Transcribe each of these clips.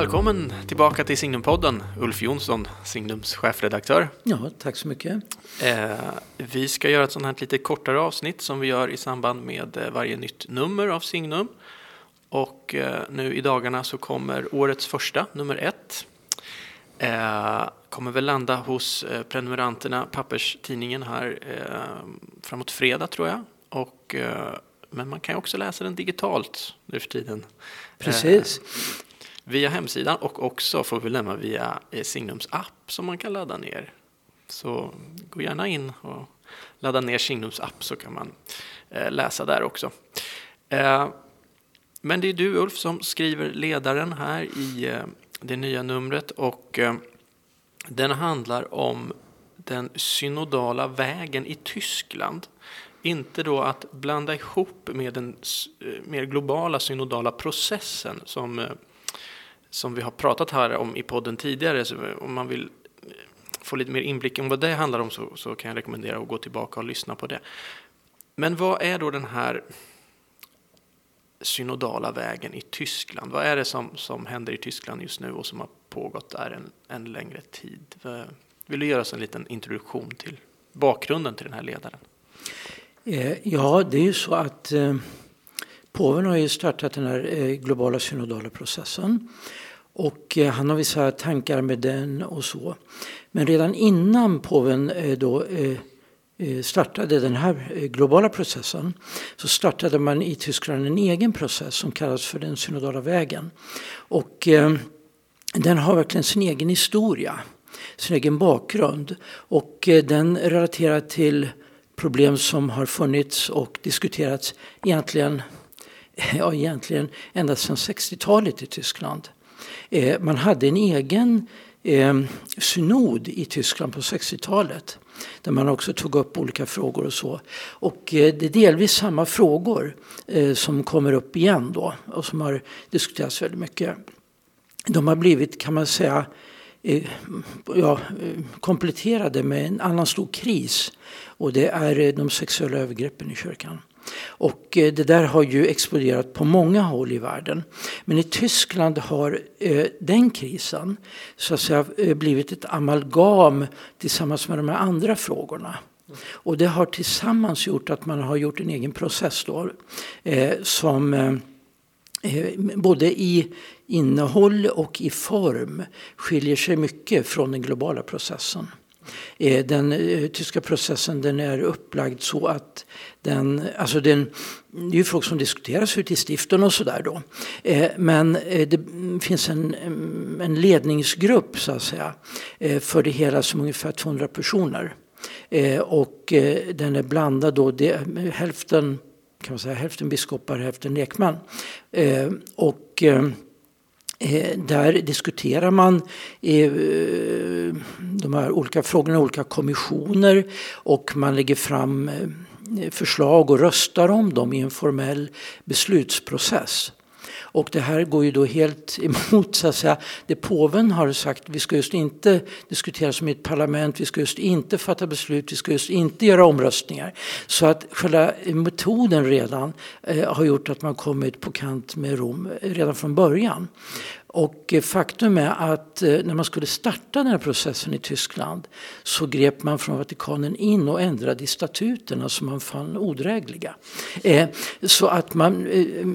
Välkommen tillbaka till Signumpodden, Ulf Jonsson, Signums chefredaktör. Ja, tack så mycket. Eh, vi ska göra ett sånt här lite kortare avsnitt som vi gör i samband med eh, varje nytt nummer av Signum. Och eh, nu i dagarna så kommer årets första, nummer ett. Eh, kommer väl landa hos eh, prenumeranterna, papperstidningen här eh, framåt fredag tror jag. Och, men man kan ju också läsa den digitalt nu för tiden. Precis. Via hemsidan och också, får vi lämna, via eh, Signums app som man kan ladda ner. Så gå gärna in och ladda ner Signums app så kan man eh, läsa där också. Eh, men det är du Ulf som skriver ledaren här i det nya numret och den handlar om den synodala vägen i Tyskland. Inte då att blanda ihop med den mer globala synodala processen som, som vi har pratat här om i podden tidigare. Så om man vill eh, få lite mer inblick om vad det handlar om så, så kan jag rekommendera att gå tillbaka och lyssna på det. Men vad är då den här synodala vägen i Tyskland? Vad är det som, som händer i Tyskland just nu och som har pågått där en, en längre tid? Vill du göra oss en liten introduktion till bakgrunden till den här ledaren? Eh, ja, det är ju så att eh, påven har ju startat den här eh, globala synodala processen. Och eh, han har vissa tankar med den och så. Men redan innan påven eh, då startade den här globala processen så startade man i Tyskland en egen process som kallas för den synodala vägen. Och den har verkligen sin egen historia, sin egen bakgrund och den relaterar till problem som har funnits och diskuterats egentligen, ja, egentligen ända sedan 60-talet i Tyskland. Eh, man hade en egen eh, synod i Tyskland på 60-talet där man också tog upp olika frågor och så. Och eh, det är delvis samma frågor eh, som kommer upp igen då och som har diskuterats väldigt mycket. De har blivit, kan man säga, ja, kompletterade med en annan stor kris. Och det är de sexuella övergreppen i kyrkan. Och eh, det där har ju exploderat på många håll i världen. Men i Tyskland har eh, den krisen så att säga, eh, blivit ett amalgam tillsammans med de här andra frågorna. Och det har tillsammans gjort att man har gjort en egen process då, som både i innehåll och i form skiljer sig mycket från den globala processen. Eh, den eh, tyska processen den är upplagd så att den, alltså den, det är ju frågor som diskuteras ute i stiften och sådär då. Eh, men det finns en, mm, en ledningsgrupp så att säga för det hela som ungefär 200 personer. Och den är blandad då, det, hälften kan man säga, hälften biskopar, hälften lekmän. Och Eh, där diskuterar man eh, de här olika frågorna i olika kommissioner och man lägger fram eh, förslag och röstar om dem i en formell beslutsprocess. Och det här går ju då helt emot så att säga, det påven har sagt. Vi ska just inte diskutera som i ett parlament, vi ska just inte fatta beslut, vi ska just inte göra omröstningar. Så att själva metoden redan eh, har gjort att man kommit på kant med Rom eh, redan från början. Och eh, faktum är att eh, när man skulle starta den här processen i Tyskland så grep man från Vatikanen in och ändrade i statuterna som man fann odrägliga. Eh, så att man,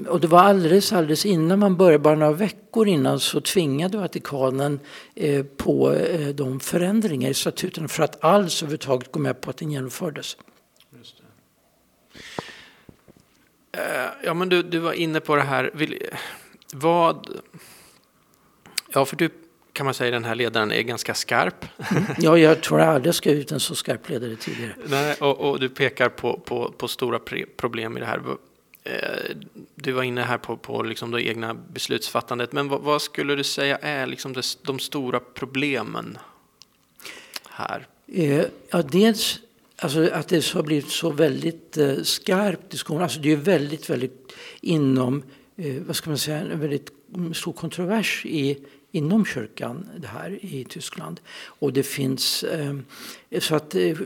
och det var alldeles, alldeles innan man började, bara några veckor innan så tvingade Vatikanen på de förändringar i statuterna för att alls överhuvudtaget gå med på att den genomfördes. Ja men du, du var inne på det här, vad Ja, för du kan man säga den här ledaren är ganska skarp. Mm. Ja, jag tror jag aldrig ska ut en så skarp ledare tidigare. Nej, och, och du pekar på, på, på, stora problem i det här. Eh, du var inne här på, på liksom det egna beslutsfattandet, men vad, vad skulle du säga är liksom det, de stora problemen här? Eh, ja, dels alltså att det har blivit så väldigt eh, skarpt diskussion. Alltså det är väldigt, väldigt inom, Eh, vad ska man säga, en väldigt stor kontrovers i inom kyrkan det här i Tyskland. Och det finns, eh, så att eh,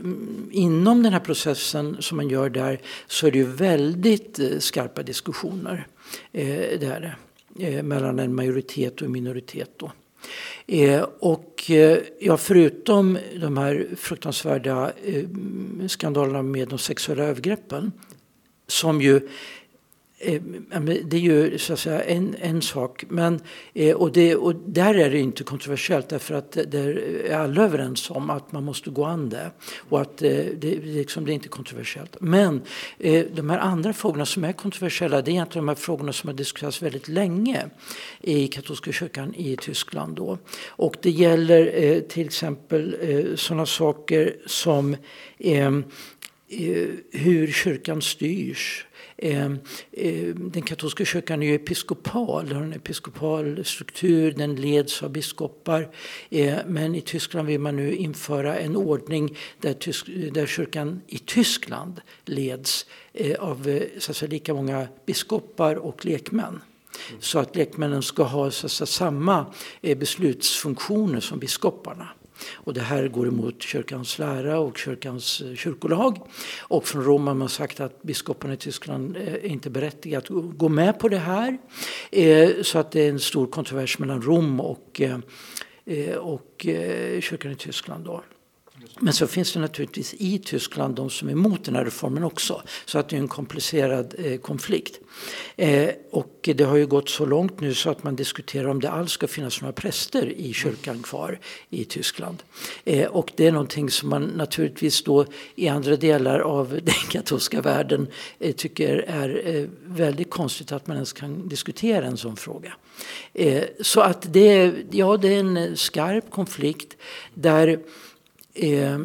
inom den här processen som man gör där så är det ju väldigt eh, skarpa diskussioner. Eh, det är det. eh, mellan en majoritet och en minoritet. Då. Eh, och eh, ja, förutom de här fruktansvärda eh, skandalerna med de sexuella övergreppen som ju Eh, det är ju så att säga en, en sak. Men, eh, och, det, och där är det inte kontroversiellt därför att där är alla överens om att man måste gå an det. Och att eh, det, liksom, det är inte kontroversiellt. Men de här andra frågorna som är kontroversiella det är egentligen de här frågorna som har diskuterats väldigt länge i katolska kyrkan i Tyskland. Då. Och det gäller till exempel sådana saker som hur kyrkan styrs. Ehm, ehm, den katolska kyrkan är ju episkopal, har en episkopal struktur, den leds av biskopar. Ehm, men i Tyskland vill man nu införa en ordning där, tysk, där kyrkan i Tyskland leds eh, av eh, så att säga, lika många biskopar och lekmän. Så att lekmännen ska ha så att säga, samma eh, beslutsfunktioner som biskoparna. Och det här går emot kyrkans lära och kyrkans eh, kyrkolag. Och från Rom har man sagt att biskoparna i Tyskland eh, är inte berättigade att gå med på det här. Eh, så att det är en stor kontrovers mellan Rom och, och kyrkan i Tyskland. Då. Men så finns det naturligtvis i Tyskland de som är emot den här reformen också. Så att det är en komplicerad eh, konflikt. Eh, och det har ju gått så långt nu så att man diskuterar om det alls ska finnas några präster i kyrkan kvar i Tyskland. Eh, och det är någonting som man naturligtvis då i andra delar av den katolska världen eh, tycker är eh, väldigt konstigt att man ens kan diskutera en sån fråga. Eh, så att det, ja, det är en skarp konflikt där Eh,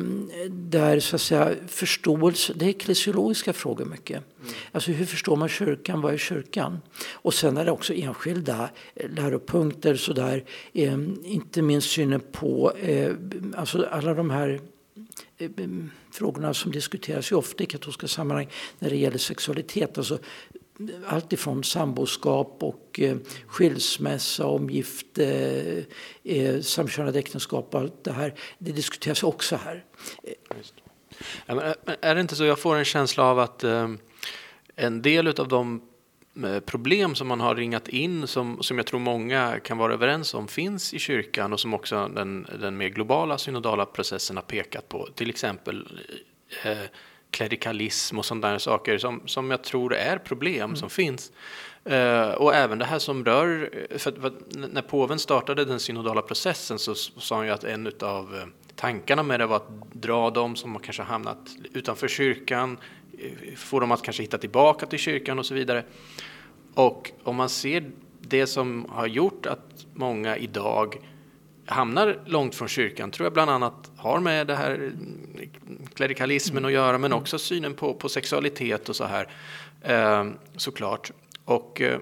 där så att säga, förståelse, det är eklesiologiska frågor mycket. Mm. Alltså hur förstår man kyrkan, vad är kyrkan? Och sen är det också enskilda läropunkter sådär. Eh, inte minst synen på eh, alltså alla de här eh, frågorna som diskuteras ju ofta i katolska sammanhang när det gäller sexualitet. Alltså allt ifrån samboskap och eh, skilsmässa, omgifte, eh, eh, samkönade äktenskap och allt det här. Det diskuteras också här. Ja, eh, men är det inte så, jag får en känsla av att eh, en del av de eh, problem som man har ringat in, som, som jag tror många kan vara överens om finns i kyrkan och som också den, den mer globala synodala processen har pekat på, till exempel eh, klerikalism och sådana saker som, som jag tror är problem mm. som finns. Uh, och även det här som rör, för, för, när påven startade den synodala processen så sa han ju att en av eh, tankarna med det var att dra dem som kanske hamnat utanför kyrkan, eh, få dem att kanske hitta tillbaka till kyrkan och så vidare. Och om man ser det som har gjort att många idag hamnar långt från kyrkan tror jag bland annat har med det här klerikalismen att göra men också synen på, på sexualitet och så här eh, såklart. Och eh,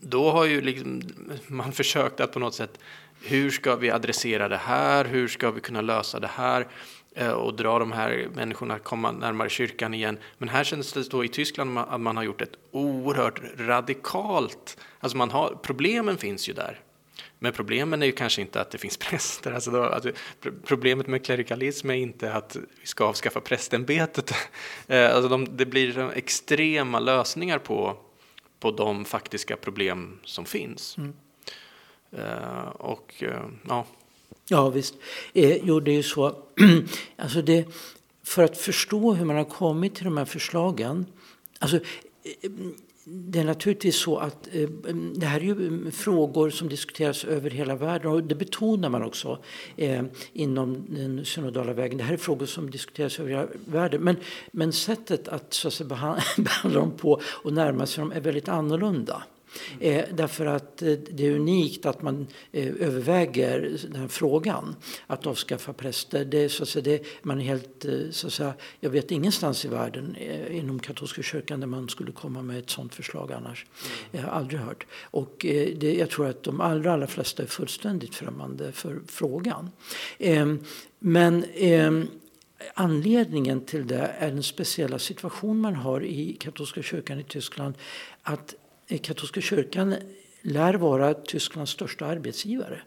då har ju liksom man försökt att på något sätt hur ska vi adressera det här? Hur ska vi kunna lösa det här? Eh, och dra de här människorna komma närmare kyrkan igen. Men här känns det då i Tyskland att man har gjort ett oerhört radikalt, alltså man har, problemen finns ju där. Men problemen är ju kanske inte att det finns präster. Alltså då, alltså, problemet med klerikalism är inte att vi ska avskaffa prästämbetet. Eh, alltså de, det blir extrema lösningar på, på de faktiska problem som finns. Mm. Uh, och uh, ja. Ja visst. Eh, jo det är ju så. alltså det, för att förstå hur man har kommit till de här förslagen. Alltså, det är naturligtvis så att eh, det här är ju mm, frågor som diskuteras över hela världen och det betonar man också eh, inom den synodala vägen. Det här är frågor som diskuteras över hela världen. Men, men sättet att, så att säga, behandla dem på och närma sig dem är väldigt annorlunda. Eh, därför att eh, det är unikt att man eh, överväger den frågan, att avskaffa präster. Det, så att säga, det, man är helt, så att säga, jag vet ingenstans i världen inom katolska kyrkan där man skulle komma med ett sådant förslag annars. Mm. Jag har aldrig hört. Och det, jag tror att de allra, allra flesta är fullständigt främmande för frågan. men Anledningen till det är den speciella situation man har i katolska kyrkan i Tyskland. Att katolska kyrkan lär vara Tysklands största arbetsgivare.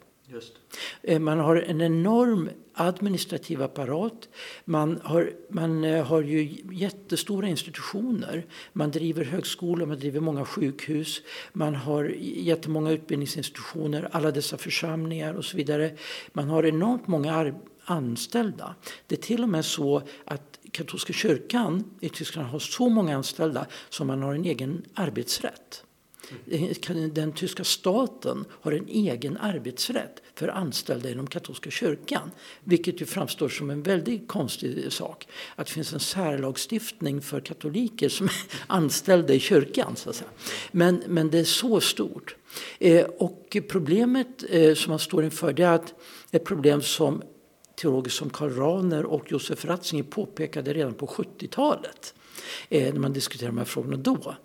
Eh, man har en enorm administrativ apparat. Man har, man eh, har ju jättestora institutioner. Man driver högskolor, man driver många sjukhus. Man har jättemånga utbildningsinstitutioner, alla dessa församlingar och så vidare. Man har enormt många anställda. Det är till och med så att katolska kyrkan i Tyskland har så många anställda som man har en egen arbetsrätt. Den tyska staten har en egen arbetsrätt för anställda inom katolska kyrkan. Vilket ju framstår som en väldigt konstig sak. Att det finns en särlagstiftning för katoliker som är anställda i kyrkan. Så att säga. Men, men det är så stort. Eh, och problemet eh, som man står inför det är att ett problem som teologer som Karl Rahner och Josef Ratzinger påpekade redan på 70-talet. Eh, när man diskuterade de här frågorna då.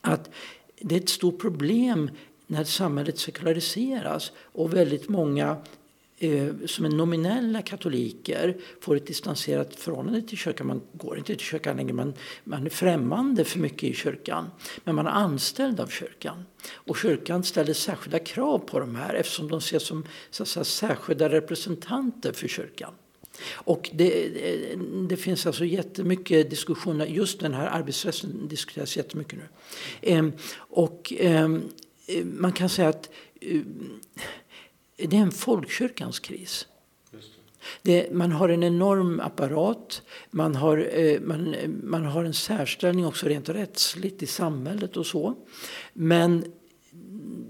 Att det är ett stort problem när samhället sekulariseras och väldigt många eh, som är nominella katoliker får ett distanserat förhållande till kyrkan. Man går inte till kyrkan längre, man, man är främmande för mycket i kyrkan. Men man är anställd av kyrkan. Och kyrkan ställer särskilda krav på de här eftersom de ses som så att säga, särskilda representanter för kyrkan. Och det, det, finns alltså jättemycket diskussioner, just den här arbetsrätten diskuteras jättemycket nu. Ehm, och ehm, man kan säga att eh, det är en folkkyrkans kris. Det, man har en enorm apparat, man har, eh, man, man har en särställning också rent rättsligt i samhället och så. Men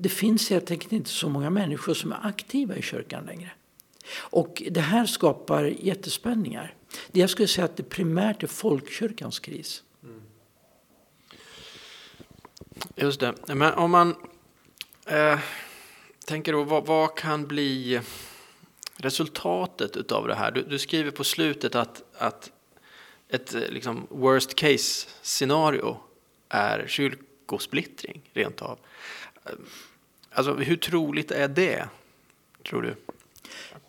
det finns helt enkelt inte så många människor som är aktiva i kyrkan längre. Och det här skapar jättespänningar. Det jag skulle säga att det primärt är folkkyrkans kris. Mm. Just det. Men om man eh, tänker då, vad, vad, kan bli resultatet av det här? Du, du skriver på slutet att, att ett eh, liksom, worst case scenario är kyrkosplittring rent av. Eh, alltså, hur troligt är det, tror du?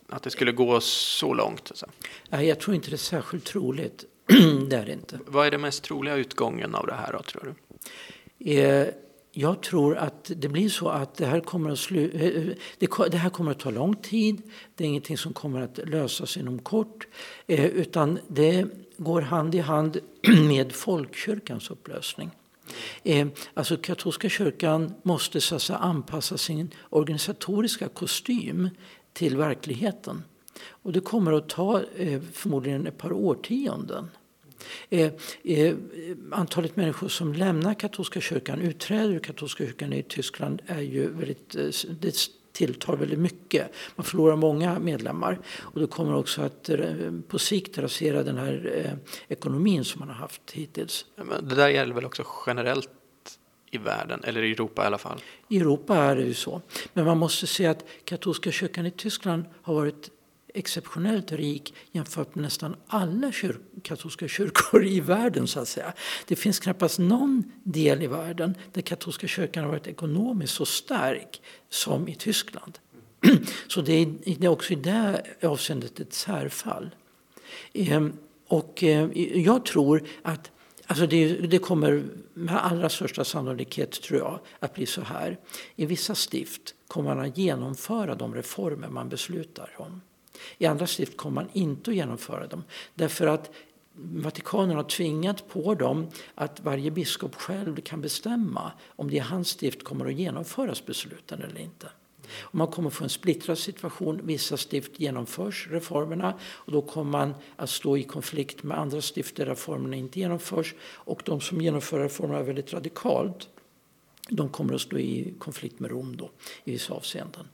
Att det skulle gå så långt? Så. Nej, jag tror inte det är särskilt troligt. det är det inte. Vad är den mest troliga utgången av det här då, tror du? Eh, jag tror att det blir så att det här kommer att, slu eh, det, det här kommer att ta lång tid. Det är ingenting som kommer att lösas inom kort. Eh, utan det går hand i hand med folkkyrkans upplösning. Eh, alltså katolska kyrkan måste så att säga, anpassa sin organisatoriska kostym till verkligheten. Och det kommer att ta eh, förmodligen ett par årtionden. Eh, eh, antalet människor som lämnar katolska kyrkan, utträder ur katolska kyrkan i Tyskland är ju väldigt, eh, det tilltar väldigt mycket. Man förlorar många medlemmar och det kommer också att eh, på sikt rasera den här eh, ekonomin som man har haft hittills. Men det där gäller väl också generellt i världen, eller i Europa i alla fall? I Europa är det ju så. Men man måste säga att katolska kyrkan i Tyskland har varit exceptionellt rik jämfört med nästan alla kyr katolska kyrkor i världen. så att säga. Det finns knappast någon del i världen där katolska kyrkan har varit ekonomiskt så stark som i Tyskland. Så det är, det är också i det avseendet ett särfall. Ehm, och eh, jag tror att Alltså det, det, kommer med allra största sannolikhet tror jag att bli så här. I vissa stift kommer man att genomföra de reformer man beslutar om. I andra stift kommer man inte att genomföra dem. Därför att Vatikanen har tvingat på dem att varje biskop själv kan bestämma om det i hans stift kommer att genomföras besluten eller inte. Och man kommer få en splittrad situation. Vissa stift genomförs reformerna och då kommer man att stå i konflikt med andra stift där reformerna inte genomförs. Och de som genomför reformerna väldigt radikalt de kommer att stå i konflikt med Rom då, i vissa avseenden.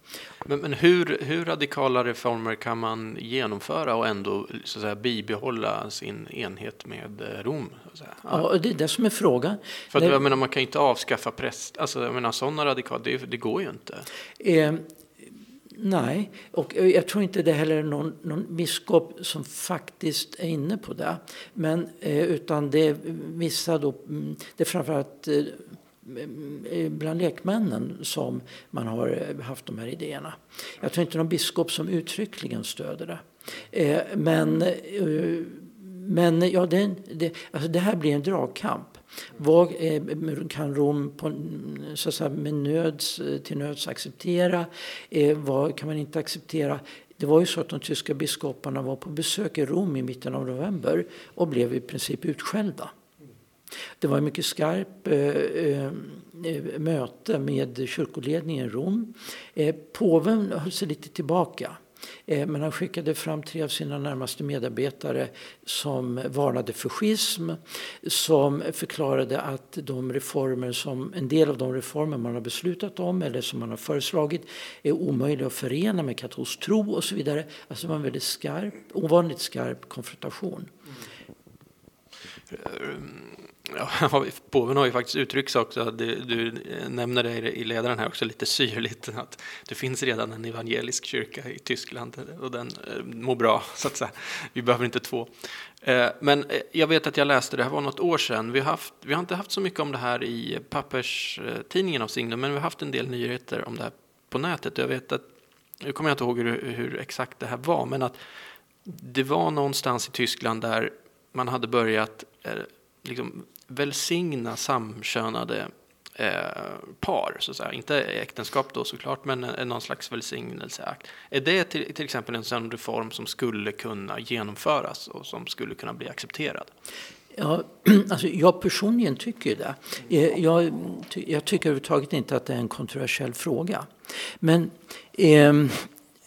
Men, men hur, hur, radikala reformer kan man genomföra och ändå så säga, bibehålla sin enhet med eh, Rom? Så ja, det är det som är frågan. För att, jag menar, man kan ju inte avskaffa präst, alltså jag menar sådana radikala, det, det går ju inte. Eh, nej, och jag tror inte det heller är någon, någon biskop som faktiskt är inne på det. Men, eh, utan det är vissa då, mm, det är framförallt eh, Eh, bland lekmännen som man har haft de här idéerna. Jag tror inte någon biskop som uttryckligen stöder det. Eh, men, eh, men ja, det, det, alltså det här blir en dragkamp. Vad kan Rom på, så att säga, med nöds, till nöds acceptera? Vad kan man inte acceptera? Det var ju så att de tyska biskoparna var på besök i Rom i mitten av november och blev i princip utskällda. Det var ett mycket skarpt eh, eh, möte med kyrkoledningen i Rom. Eh, påven höll sig lite tillbaka. Eh, men han skickade fram tre av sina närmaste medarbetare som varnade för schism, som förklarade att de reformer som, en del av de reformer man har beslutat om eller som man har föreslagit är omöjliga att förena med katolsk tro och så vidare. Alltså det var en väldigt skarp, ovanligt skarp konfrontation. Mm. Ja, påven har ju faktiskt uttryckt också, du, du eh, nämner det i ledaren här också lite syrligt, att det finns redan en evangelisk kyrka i Tyskland och den eh, mår bra, så att säga. Vi behöver inte två. Eh, men jag vet att jag läste, det här var något år sedan, vi har, haft, vi har inte haft så mycket om det här i papperstidningen av Signum, men vi har haft en del nyheter om det här på nätet. Jag vet att, nu kommer jag inte ihåg hur, hur exakt det här var, men att det var någonstans i Tyskland där man hade börjat liksom välsigna samkönade eh, par, så att säga. inte äktenskap då såklart, men eh, någon slags välsignelseakt. Är det till, till exempel en sån reform som skulle kunna genomföras och som skulle kunna bli accepterad? Ja, alltså jag personligen tycker det. Eh, jag, jag tycker överhuvudtaget inte att det är en kontroversiell fråga. Men eh,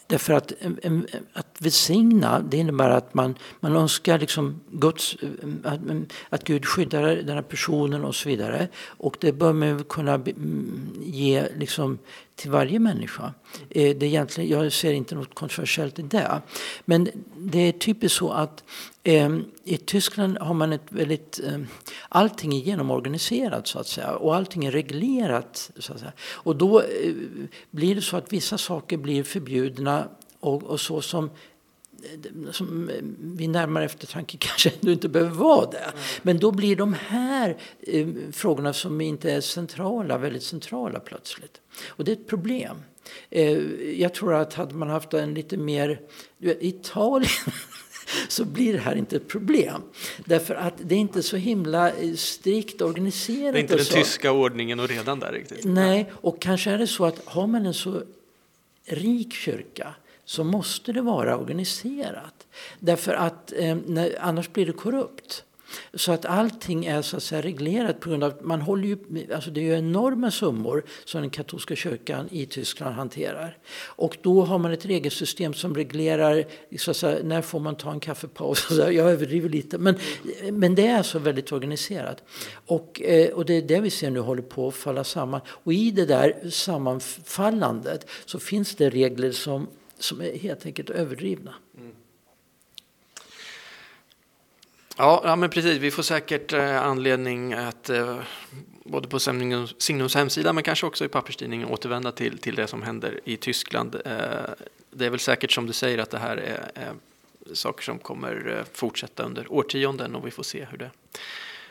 Därför att eh, eh, att välsigna, det innebär att man, man önskar liksom Guds, eh, att, mm, att Gud skyddar den här personen och så vidare. Och det bör man kunna mm, ge liksom till varje människa. Eh, det är egentligen, jag ser inte något kontroversiellt i det. Men det är typiskt så att eh, i Tyskland har man ett väldigt... Eh, allting är genomorganiserat så att säga och allting är reglerat. Så att säga. Och då eh, blir det så att vissa saker blir förbjudna och, och så som som vid närmare eftertanke kanske ändå inte behöver vara det. Men då blir de här eh, frågorna som inte är centrala väldigt centrala plötsligt. Och det är ett problem. Eh, jag tror att hade man haft en lite mer... Vet, Italien så blir det här inte ett problem. Därför att det är inte så himla eh, strikt organiserat. Det är inte den tyska ordningen och redan där riktigt. Nej, och kanske är det så att har man en så rik kyrka så måste det vara organiserat. Därför att eh, när, annars blir det korrupt. Så att allting är så att säga reglerat på grund av att man håller ju, alltså det är ju enorma summor som den katolska kyrkan i Tyskland hanterar. Och då har man ett regelsystem som reglerar så att säga, när får man ta en kaffepaus. Jag överdriver lite men, men det är alltså väldigt organiserat. Och, eh, och det är det vi ser nu håller på att falla samman. Och i det där sammanfallandet så finns det regler som som är helt enkelt överdrivna. Mm. Ja, ja, men precis. Vi får säkert eh, anledning att eh, både på Signums hemsida men kanske också i papperstidningen återvända till, till det som händer i Tyskland. Eh, det är väl säkert som du säger att det här är, är saker som kommer eh, fortsätta under årtionden och vi får se hur det,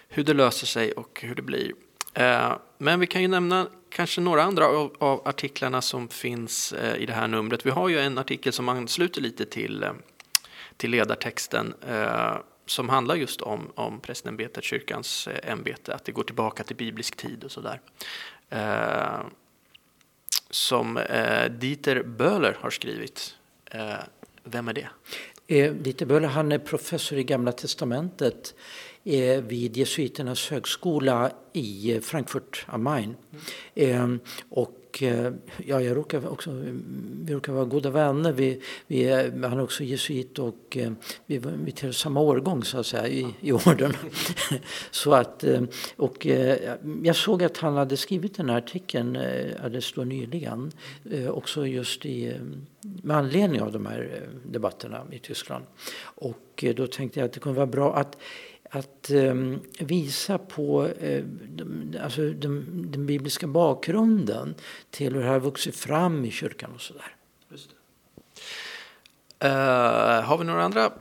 hur det löser sig och hur det blir. Eh, men vi kan ju nämna kanske några andra av, av artiklarna som finns eh, i det här numret. Vi har ju en artikel som ansluter lite till, eh, till ledartexten eh, som handlar just om, om prästämbetet, kyrkans eh, ämbete, att det går tillbaka till biblisk tid och sådär. Eh, som eh, Dieter Böhler har skrivit. Eh, vem är det? Eh, Dieter Böhler han är professor i Gamla Testamentet Eh, vid jesuiternas högskola i eh, Frankfurt am Main. Mm. och eh, ja, jag råkar också, vi råkar vara goda vänner. Vi, vi, han är också jesuit och vi, vi tillhör samma årgång så att säga i, i orden. så att, och jag såg att han hade skrivit den här artikeln alldeles då nyligen. Också just i, med anledning av de här debatterna i Tyskland. Och då tänkte jag att det kunde vara bra att att ehm, visa på eh, alltså den, den, bibliska bakgrunden till hur det har vuxit fram i kyrkan och sådär. Uh, har vi några andra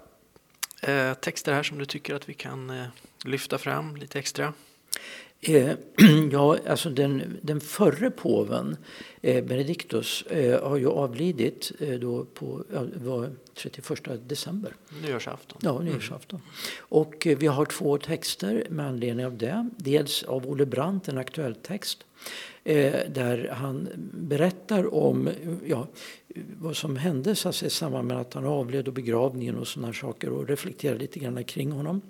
uh, texter här som du tycker att vi kan lyfta fram lite extra? Eh, ja, alltså den, den förre påven, eh, Benediktus, eh, har ju avlidit eh, då på var 31 december. Nyårsafton. Ja, nyårsafton. Mm. Och eh, vi har två texter med anledning av det. Dels av Olle Brandt, en aktuell text Eh, där han berättar om ja, vad som hände så att säga, i samband med att han avled och begravningen och sådana saker och reflekterar lite grann kring honom.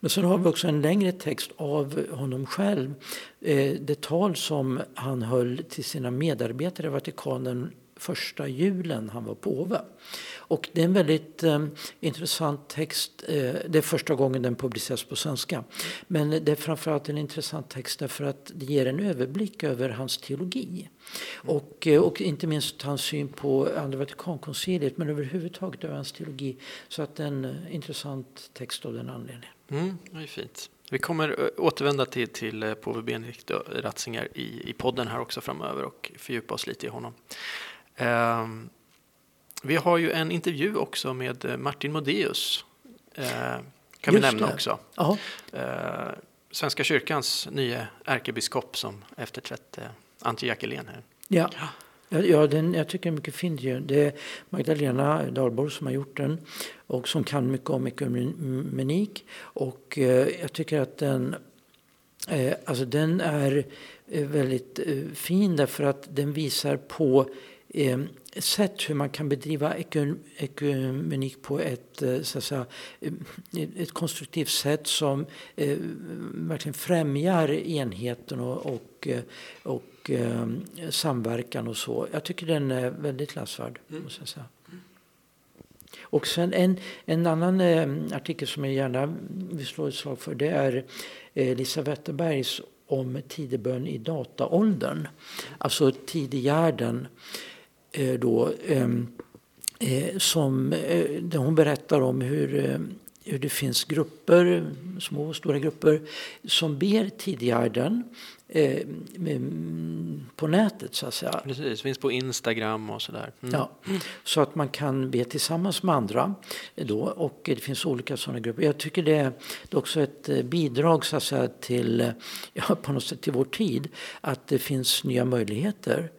Men sen har vi också en längre text av honom själv. Eh, det tal som han höll till sina medarbetare i Vatikanen första julen han var påve. Och det är en väldigt eh, intressant text. Eh, det är första gången den publiceras på svenska. Men det är framförallt en intressant text därför att det ger en överblick över hans teologi. Och, eh, och inte minst hans syn på Andra Vatikankonciliet men överhuvudtaget över hans teologi. Så att det är en eh, intressant text av den anledningen. Mm, det är fint. Vi kommer eh, återvända till, till eh, påve Benedikt Ratzinger i, i podden här också framöver och fördjupa oss lite i honom. Um, vi har ju en intervju också med eh, Martin Modéus. Eh, kan vi nämna det. också. Eh, Svenska kyrkans nya ärkebiskop som efterträtt eh, Antje Jackelén. Ja. Ja, den, jag tycker den är mycket fin. Det är Magdalena Dahlborg som har gjort den och som kan mycket om ekumenik. Och eh, jag tycker att den, eh, alltså den är eh, väldigt eh, fin därför att den visar på eh, sätt hur man kan bedriva ekumenik på ett, eh, så att säga, eh, ett konstruktivt sätt som eh, verkligen främjar enheten och, och, eh, och eh, samverkan och så. Jag tycker den är väldigt läsvärd. Mm. Måste jag säga. Och sen en, en annan eh, artikel som jag gärna vill slå ett slag för det är eh, Lisa Wetterbergs om tidebön i dataåldern. Alltså tidigärden. Eh, då, ehm, eh, som, eh, där hon berättar om hur, hur det finns grupper, små och stora grupper, som ber tidigärden eh, på nätet så att säga. Precis, finns på Instagram och sådär. Mm. Ja, så att man kan be tillsammans med andra då och det finns olika sådana grupper. Jag tycker det är, också ett bidrag så att säga till, ja, på något sätt till vår tid att det finns nya möjligheter Eh,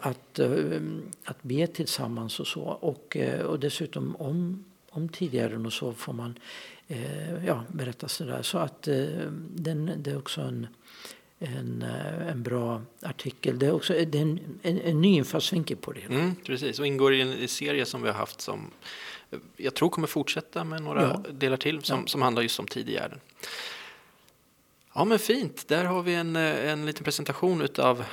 att, eh, att be tillsammans och så. Och, eh, och dessutom om, om tidigare och så får man ja, berätta sådär. Så att den, det är också en, en, en bra artikel. Det är också det är en, en, en ny infallsvinkel på det hela. Mm, precis, och ingår i en serie som vi har haft som jag tror kommer fortsätta med några ja. delar till som, ja. som handlar just om tidigärden. Ja men fint, där har vi en, en liten presentation utav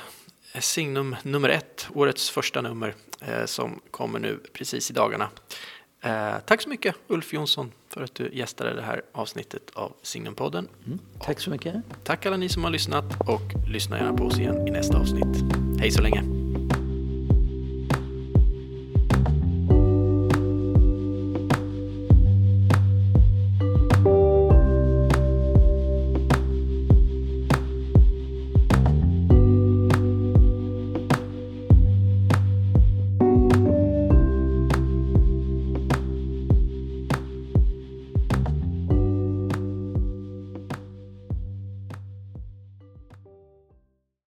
signum nummer ett, årets första nummer eh, som kommer nu precis i dagarna. Eh, tack så mycket Ulf Jonsson för att du gästade det här avsnittet av Signumpodden. Mm, tack så mycket. Tack alla ni som har lyssnat och lyssna gärna på oss igen i nästa avsnitt. Hej så länge!